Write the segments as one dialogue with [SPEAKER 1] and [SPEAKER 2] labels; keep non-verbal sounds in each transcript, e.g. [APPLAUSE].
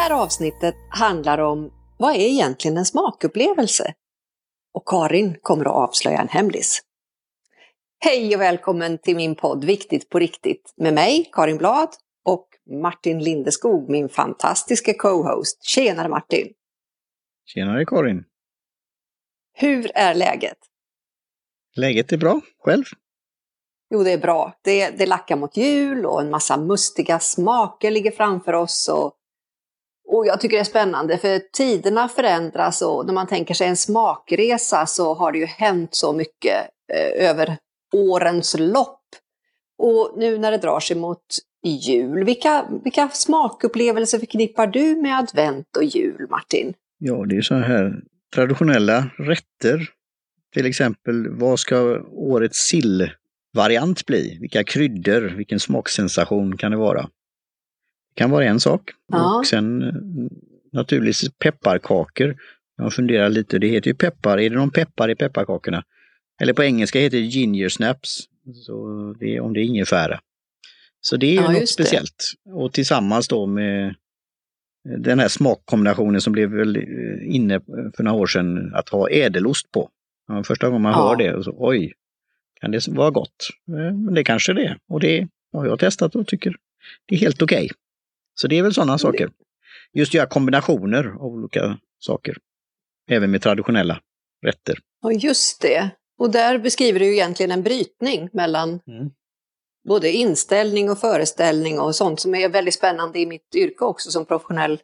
[SPEAKER 1] här avsnittet handlar om vad är egentligen en smakupplevelse? Och Karin kommer att avslöja en hemlis. Hej och välkommen till min podd Viktigt på riktigt med mig, Karin Blad, och Martin Lindeskog, min fantastiska co-host. Tjenare Martin!
[SPEAKER 2] Tjenare Karin!
[SPEAKER 1] Hur är läget?
[SPEAKER 2] Läget är bra, själv?
[SPEAKER 1] Jo, det är bra. Det, det lackar mot jul och en massa mustiga smaker ligger framför oss. Och, och jag tycker det är spännande för tiderna förändras och när man tänker sig en smakresa så har det ju hänt så mycket eh, över årens lopp. Och nu när det drar sig mot jul, vilka, vilka smakupplevelser förknippar du med advent och jul, Martin?
[SPEAKER 2] Ja, det är så här traditionella rätter. Till exempel, vad ska årets sillvariant bli? Vilka kryddor, vilken smaksensation kan det vara? Det kan vara en sak. Ja. Och sen eh, naturligtvis pepparkakor. Jag funderar lite, det heter ju peppar, är det någon peppar i pepparkakorna? Eller på engelska heter det ginger snaps, så det är, om det är ingefära. Så det är ja, något speciellt. Och tillsammans då med den här smakkombinationen som blev väl eh, inne för några år sedan att ha ädelost på. Första gången man ja. hör det, så, oj, kan det vara gott? Eh, men det kanske det är. Och det har jag testat och tycker det är helt okej. Okay. Så det är väl sådana saker. Just göra kombinationer av olika saker. Även med traditionella rätter.
[SPEAKER 1] Ja, just det. Och där beskriver du egentligen en brytning mellan mm. både inställning och föreställning och sånt som är väldigt spännande i mitt yrke också som professionell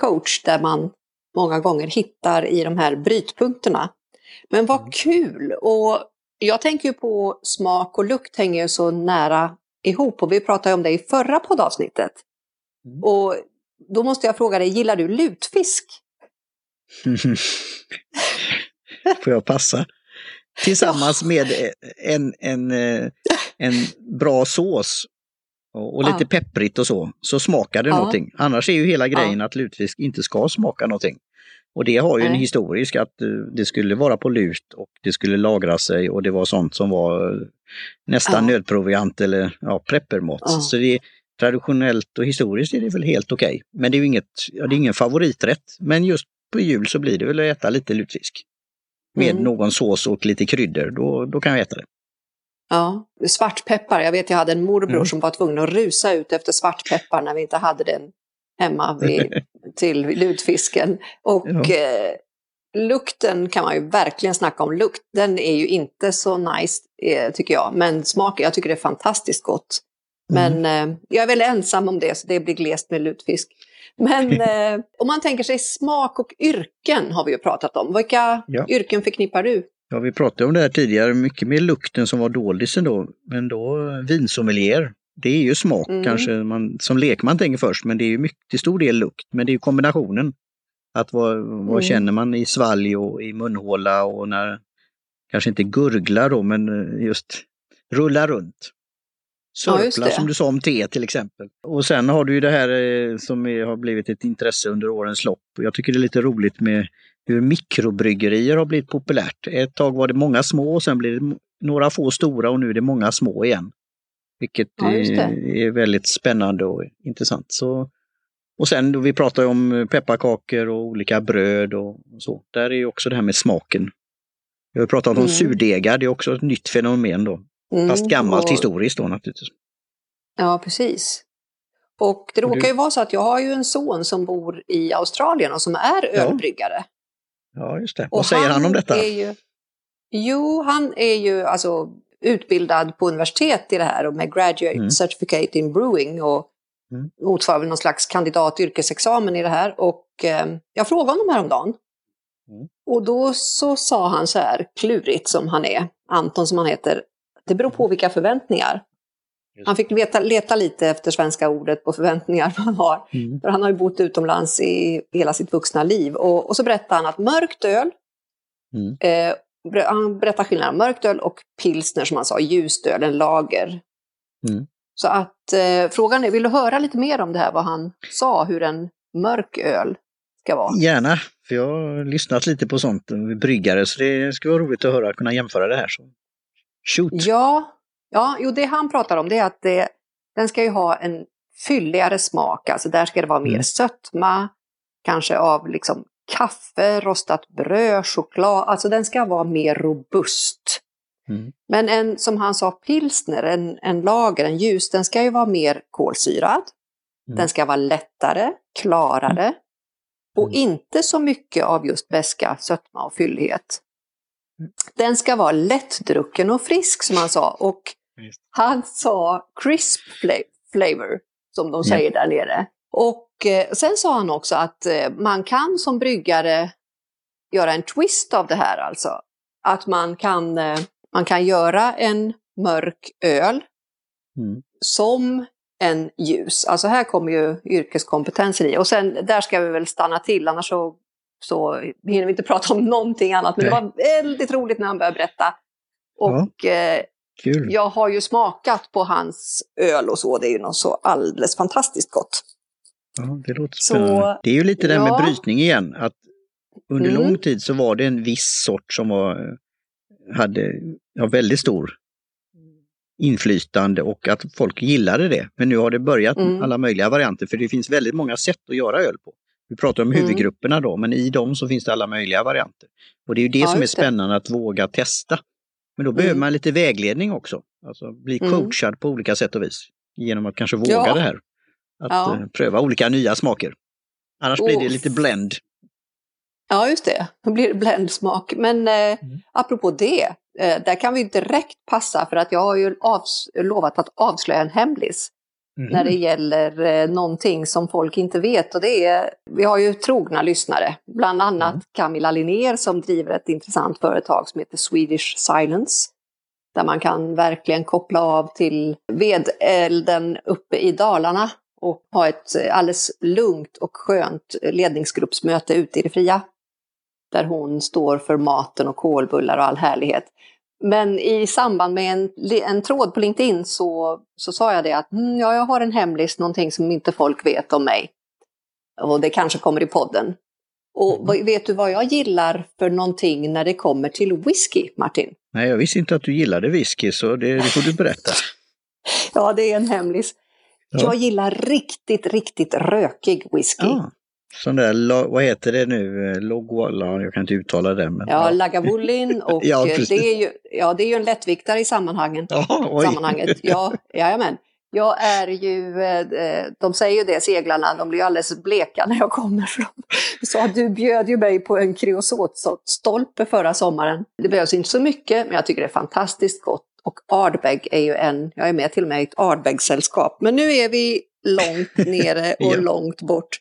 [SPEAKER 1] coach, där man många gånger hittar i de här brytpunkterna. Men vad mm. kul! Och jag tänker ju på smak och lukt hänger ju så nära ihop och vi pratade om det i förra poddavsnittet. Mm. Och då måste jag fråga dig, gillar du lutfisk? [LAUGHS]
[SPEAKER 2] Får jag passa? Tillsammans med en, en, eh, en bra sås och, lite ja. pepprigt och så, så smakar det ja. någonting. Annars är ju hela grejen ja. att lutfisk inte ska smaka någonting. Och det har ju en historisk att eh, det skulle vara på lut och det skulle lagra sig och det var sånt som var eh, nästan ja. nödproviant eller ja, preppermått. Ja. Så det, traditionellt och historiskt är det väl helt okej. Okay. Men det är ju inget, ja, det är ingen favoriträtt. Men just på jul så blir det väl att äta lite lutfisk. Med mm. någon sås och lite kryddor, då, då kan jag äta det.
[SPEAKER 1] Ja, svartpeppar. Jag vet jag hade en morbror mm. som var tvungen att rusa ut efter svartpeppar när vi inte hade den hemma vid, [LAUGHS] till lutfisken. Och ja. eh, lukten kan man ju verkligen snacka om. Lukt, den är ju inte så nice eh, tycker jag. Men smaken, jag tycker det är fantastiskt gott. Men mm. eh, jag är väl ensam om det, så det blir glest med lutfisk. Men [LAUGHS] eh, om man tänker sig smak och yrken har vi ju pratat om. Vilka ja. yrken förknippar du?
[SPEAKER 2] Ja, vi pratade om det här tidigare, mycket med lukten som var doldisen då. Men då vinsommelier, det är ju smak mm. kanske man som lekman tänker först, men det är ju mycket, till stor del lukt. Men det är ju kombinationen. Att vad, vad mm. känner man i svalg och i munhåla och när, kanske inte gurglar då, men eh, just rulla runt. Sörpla ja, som du sa om te till exempel. Och sen har du ju det här eh, som är, har blivit ett intresse under årens lopp. Jag tycker det är lite roligt med hur mikrobryggerier har blivit populärt. Ett tag var det många små och sen blev det några få stora och nu är det många små igen. Vilket ja, är väldigt spännande och intressant. Så, och sen då vi pratar om pepparkakor och olika bröd och så. Där är också det här med smaken. Vi har pratat om mm. surdegar, det är också ett nytt fenomen då. Mm, Fast gammalt och... historiskt då naturligtvis.
[SPEAKER 1] Ja, precis. Och det råkar ju vara så att jag har ju en son som bor i Australien och som är ölbryggare.
[SPEAKER 2] Ja, just det. Vad säger han, han om detta?
[SPEAKER 1] Ju... Jo, han är ju alltså utbildad på universitet i det här och med Graduate mm. Certificate in Brewing och mm. motsvarar någon slags kandidat yrkesexamen i det här. Och eh, jag frågade honom häromdagen. Mm. Och då så sa han så här, klurigt som han är, Anton som han heter, det beror på vilka förväntningar. Han fick leta, leta lite efter svenska ordet på förväntningar man har. Mm. För han har ju bott utomlands i hela sitt vuxna liv. Och, och så berättar han att mörkt öl, mm. eh, han berättar skillnaden mörkt öl och pilsner som han sa, ljust öl, en lager. Mm. Så att eh, frågan är, vill du höra lite mer om det här, vad han sa, hur en mörk öl ska vara?
[SPEAKER 2] Gärna, för jag har lyssnat lite på sånt, bryggare, så det skulle vara roligt att höra, kunna jämföra det här. Så. Shoot!
[SPEAKER 1] Ja, ja jo, det han pratar om det är att det, den ska ju ha en fylligare smak, alltså där ska det vara mer mm. sötma, kanske av liksom kaffe, rostat bröd, choklad, alltså den ska vara mer robust. Mm. Men en, som han sa, pilsner, en, en lager, en ljus, den ska ju vara mer kolsyrad. Mm. Den ska vara lättare, klarare mm. och mm. inte så mycket av just beska, sötma och fyllighet. Den ska vara lättdrucken och frisk som han sa. Och han sa crisp flavor, som de säger där nere. Och eh, sen sa han också att eh, man kan som bryggare göra en twist av det här alltså. Att man kan, eh, man kan göra en mörk öl mm. som en ljus. Alltså här kommer ju yrkeskompetensen i. Och sen där ska vi väl stanna till, annars så, så hinner vi inte prata om någonting annat. Men Nej. det var väldigt roligt när han började berätta. Och ja. eh, jag har ju smakat på hans öl och så, det är ju något så alldeles fantastiskt gott.
[SPEAKER 2] Ja, det låter spännande. Så, det är ju lite det ja. med brytning igen, att under mm. lång tid så var det en viss sort som var, hade ja, väldigt stor inflytande och att folk gillade det. Men nu har det börjat mm. alla möjliga varianter för det finns väldigt många sätt att göra öl på. Vi pratar om mm. huvudgrupperna då, men i dem så finns det alla möjliga varianter. Och det är ju det ja, som är spännande att våga testa. Men då behöver mm. man lite vägledning också, alltså bli mm. coachad på olika sätt och vis. Genom att kanske våga ja. det här. Att ja. Eh, pröva olika nya smaker. Annars oh. blir det lite blend.
[SPEAKER 1] Ja, just det. Då blir det blendsmak. Men eh, mm. apropå det, eh, där kan vi direkt passa för att jag har ju lovat att avslöja en hemlis. Mm. När det gäller eh, någonting som folk inte vet. Och det är, vi har ju trogna lyssnare, bland annat mm. Camilla Linnér som driver ett intressant företag som heter Swedish Silence. Där man kan verkligen koppla av till vedelden uppe i Dalarna och ha ett eh, alldeles lugnt och skönt ledningsgruppsmöte ute i det fria. Där hon står för maten och kolbullar och all härlighet. Men i samband med en, en tråd på LinkedIn så, så sa jag det att mm, ja, jag har en hemlis, någonting som inte folk vet om mig. Och det kanske kommer i podden. Och mm. vet du vad jag gillar för någonting när det kommer till whisky, Martin?
[SPEAKER 2] Nej, jag visste inte att du gillade whisky, så det, det får du berätta. [LAUGHS]
[SPEAKER 1] ja, det är en hemlis. Ja. Jag gillar riktigt, riktigt rökig whisky. Ja.
[SPEAKER 2] Sån där, vad heter det nu, Logwalla, jag kan inte uttala det. Men,
[SPEAKER 1] ja, ja. Lagavulin [LAUGHS] och ja, det, är ju, ja, det är ju en lättviktare i sammanhangen, ja, sammanhanget. Ja, jajamän. Jag är ju, eh, de säger ju det, seglarna, de blir alldeles bleka när jag kommer. Att [LAUGHS] du bjöd ju mig på en kreosotstolpe förra sommaren. Det behövs inte så mycket, men jag tycker det är fantastiskt gott. Och Ardbeg är ju en, jag är med till och med i ett Ardbeg-sällskap. Men nu är vi långt [LAUGHS] nere och ja. långt bort.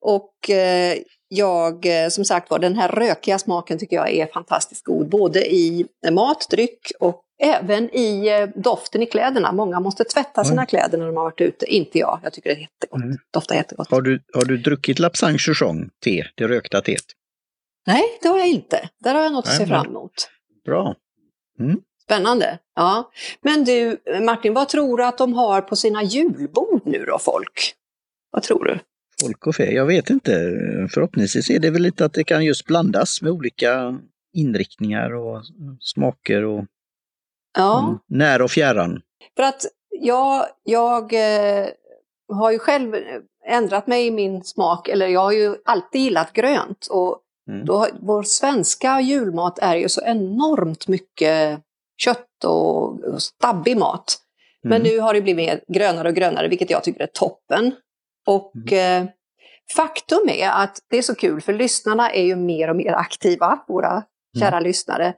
[SPEAKER 1] Och eh, jag, eh, som sagt var, den här rökiga smaken tycker jag är fantastiskt god. Både i mat, dryck och även i eh, doften i kläderna. Många måste tvätta sina mm. kläder när de har varit ute. Inte jag, jag tycker det är jättegott. Mm. Doftar jättegott.
[SPEAKER 2] Har du, har du druckit Lapsang Chouchong, te, det rökta teet?
[SPEAKER 1] Nej, det har jag inte. Där har jag något att se fram emot.
[SPEAKER 2] Bra. Mm.
[SPEAKER 1] Spännande. Ja. Men du, Martin, vad tror du att de har på sina julbord nu då, folk? Vad tror du?
[SPEAKER 2] Folk och fe, jag vet inte. Förhoppningsvis är det väl lite att det kan just blandas med olika inriktningar och smaker och ja. När och fjärran.
[SPEAKER 1] För att jag, jag eh, har ju själv ändrat mig i min smak, eller jag har ju alltid gillat grönt. Och mm. då, vår svenska julmat är ju så enormt mycket kött och stabbig mat. Men mm. nu har det blivit grönare och grönare, vilket jag tycker är toppen. Och mm. eh, faktum är att det är så kul, för lyssnarna är ju mer och mer aktiva, våra mm. kära lyssnare.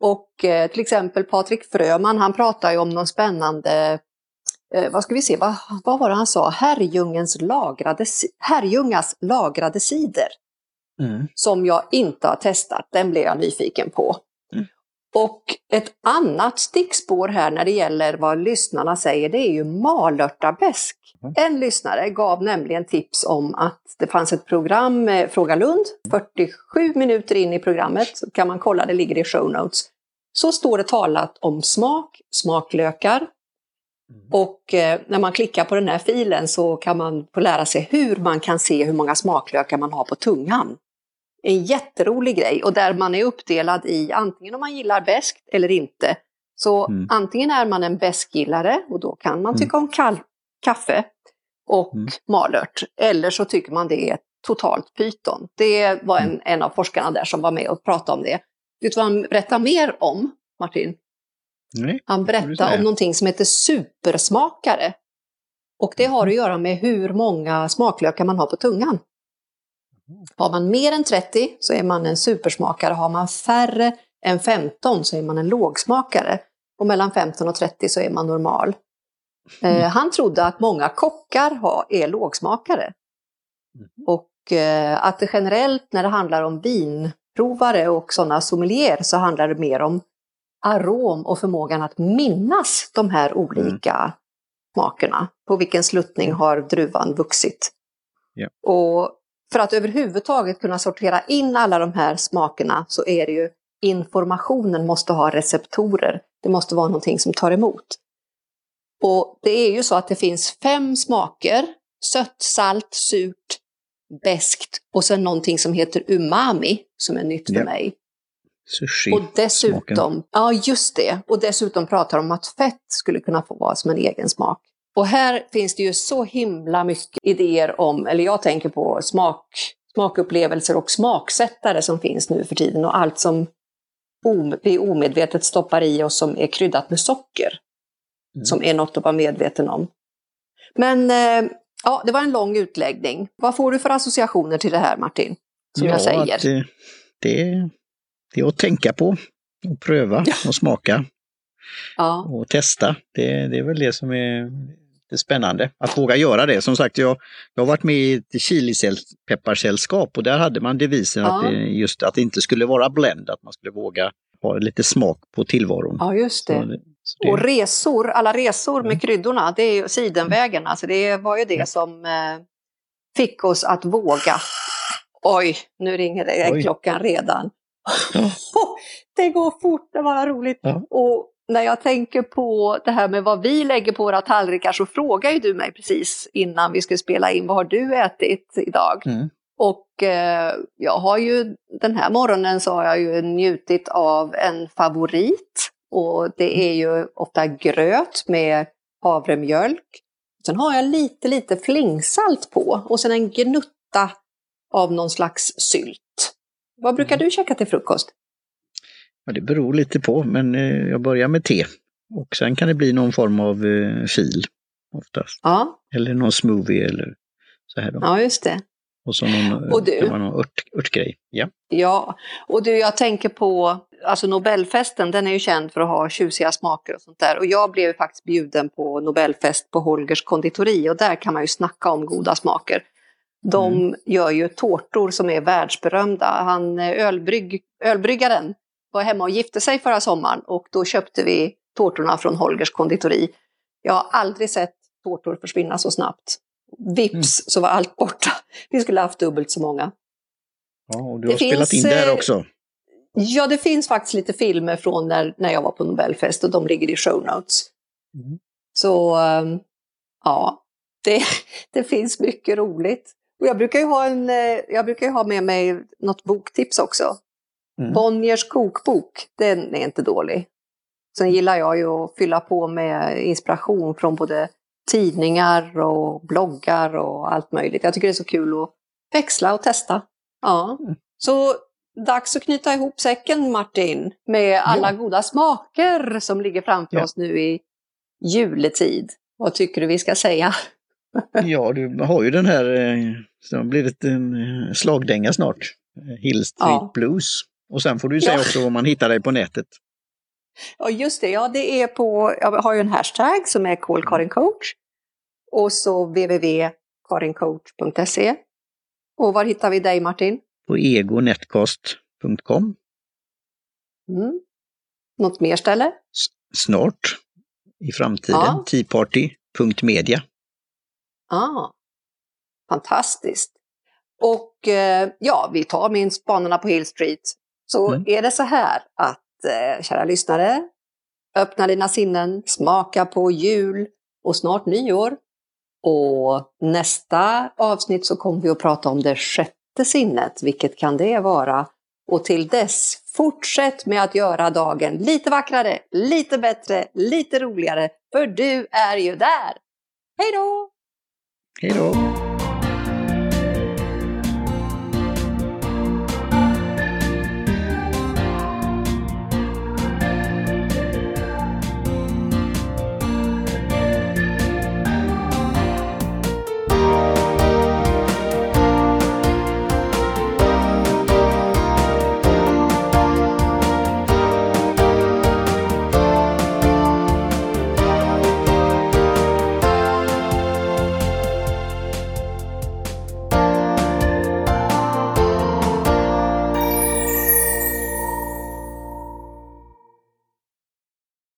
[SPEAKER 1] Och eh, till exempel Patrik Fröman, han pratar ju om någon spännande, eh, vad ska vi se, vad, vad var det han sa, Herrljungens lagrade, Herrljungas lagrade cider. Mm. Som jag inte har testat, den blev jag nyfiken på. Och ett annat stickspår här när det gäller vad lyssnarna säger, det är ju malörtabäsk. Mm. En lyssnare gav nämligen tips om att det fanns ett program med Fråga Lund, 47 minuter in i programmet, så kan man kolla, det ligger i show notes. Så står det talat om smak, smaklökar. Mm. Och eh, när man klickar på den här filen så kan man få lära sig hur man kan se hur många smaklökar man har på tungan en jätterolig grej och där man är uppdelad i antingen om man gillar bäst eller inte. Så mm. antingen är man en bäskgillare och då kan man tycka mm. om kall kaffe. och mm. malört. Eller så tycker man det är totalt pyton. Det var en, mm. en av forskarna där som var med och pratade om det. Vet du vad han berättar mer om, Martin?
[SPEAKER 2] Nej,
[SPEAKER 1] han berättar om någonting som heter supersmakare. Och det har att göra med hur många smaklökar man har på tungan. Har man mer än 30 så är man en supersmakare. Har man färre än 15 så är man en lågsmakare. Och mellan 15 och 30 så är man normal. Mm. Eh, han trodde att många kockar har, är lågsmakare. Mm. Och eh, att det generellt när det handlar om vinprovare och sådana sommelier så handlar det mer om arom och förmågan att minnas de här olika mm. smakerna. På vilken sluttning har druvan vuxit?
[SPEAKER 2] Yeah.
[SPEAKER 1] Och för att överhuvudtaget kunna sortera in alla de här smakerna så är det ju informationen måste ha receptorer. Det måste vara någonting som tar emot. Och det är ju så att det finns fem smaker. Sött, salt, surt, beskt och sen någonting som heter umami som är nytt för yeah. mig.
[SPEAKER 2] Sushi.
[SPEAKER 1] Och dessutom, ja just det, och dessutom pratar de om att fett skulle kunna få vara som en egen smak. Och här finns det ju så himla mycket idéer om, eller jag tänker på smak, smakupplevelser och smaksättare som finns nu för tiden och allt som vi omedvetet stoppar i oss som är kryddat med socker. Mm. Som är något att vara medveten om. Men eh, ja, det var en lång utläggning. Vad får du för associationer till det här Martin? Som
[SPEAKER 2] ja,
[SPEAKER 1] jag säger.
[SPEAKER 2] Det, det, det är att tänka på och pröva och smaka.
[SPEAKER 1] Ja.
[SPEAKER 2] Och testa. Det, det är väl det som är spännande. Att våga göra det. Som sagt, jag, jag har varit med i ett chilipepparsällskap och där hade man devisen ja. att det, just att det inte skulle vara blend, att man skulle våga ha lite smak på tillvaron.
[SPEAKER 1] Ja, just det. Så, så det... Och resor, alla resor med mm. kryddorna, det är ju sidenvägen, alltså det var ju det mm. som eh, fick oss att våga. Oj, nu ringer det Oj. klockan redan. Ja. [LAUGHS] det går fort, det var roligt. Ja. Och när jag tänker på det här med vad vi lägger på våra tallrikar så frågar ju du mig precis innan vi skulle spela in, vad har du ätit idag?
[SPEAKER 2] Mm.
[SPEAKER 1] Och eh, jag har ju den här morgonen så har jag ju njutit av en favorit och det är ju ofta gröt med havremjölk. Sen har jag lite, lite flingsalt på och sen en gnutta av någon slags sylt. Vad brukar mm. du käka till frukost?
[SPEAKER 2] Ja, det beror lite på, men eh, jag börjar med te. Och sen kan det bli någon form av eh, fil oftast.
[SPEAKER 1] Ja.
[SPEAKER 2] Eller någon smoothie eller så här då.
[SPEAKER 1] Ja, just det.
[SPEAKER 2] Och så någon, och du, kan någon ört, örtgrej. Ja.
[SPEAKER 1] ja, och du, jag tänker på, alltså Nobelfesten, den är ju känd för att ha tjusiga smaker och sånt där. Och jag blev faktiskt bjuden på Nobelfest på Holgers konditori och där kan man ju snacka om goda smaker. De mm. gör ju tårtor som är världsberömda. Han eh, ölbrygg, ölbryggaren var hemma och gifte sig förra sommaren och då köpte vi tårtorna från Holgers konditori. Jag har aldrig sett tårtor försvinna så snabbt. Vips mm. så var allt borta. [LAUGHS] Vi skulle haft dubbelt så många.
[SPEAKER 2] Ja, och du har det spelat finns, in där eh, också.
[SPEAKER 1] Ja, det finns faktiskt lite filmer från när, när jag var på Nobelfest och de ligger i show notes. Mm. Så ehm, ja, det, [LAUGHS] det finns mycket roligt. Och jag brukar ju ha, en, eh, jag brukar ha med mig något boktips också. Mm. Bonniers kokbok, den är inte dålig. Sen gillar jag ju att fylla på med inspiration från både tidningar och bloggar och allt möjligt. Jag tycker det är så kul att växla och testa. Ja. Mm. Så dags att knyta ihop säcken Martin med alla ja. goda smaker som ligger framför ja. oss nu i juletid. Vad tycker du vi ska säga? [LAUGHS]
[SPEAKER 2] ja, du har ju den här, eh, det har blivit en eh, slagdänga snart, Hill Street ja. Blues. Och sen får du säga också var man hittar dig på nätet.
[SPEAKER 1] Ja, just det. Ja, det är på, jag har ju en hashtag som är Call Karin Coach. Och så www.karincoach.se. Och var hittar vi dig Martin?
[SPEAKER 2] På egonetcast.com.
[SPEAKER 1] Mm. Något mer ställe?
[SPEAKER 2] S snart i framtiden. Ja. Teaparty.media.
[SPEAKER 1] Ah, fantastiskt. Och eh, ja, vi tar min Spanarna på Hill Street. Så mm. är det så här att, eh, kära lyssnare, öppna dina sinnen, smaka på jul och snart nyår. Och nästa avsnitt så kommer vi att prata om det sjätte sinnet. Vilket kan det vara? Och till dess, fortsätt med att göra dagen lite vackrare, lite bättre, lite roligare. För du är ju där! Hej då!
[SPEAKER 2] Hej då!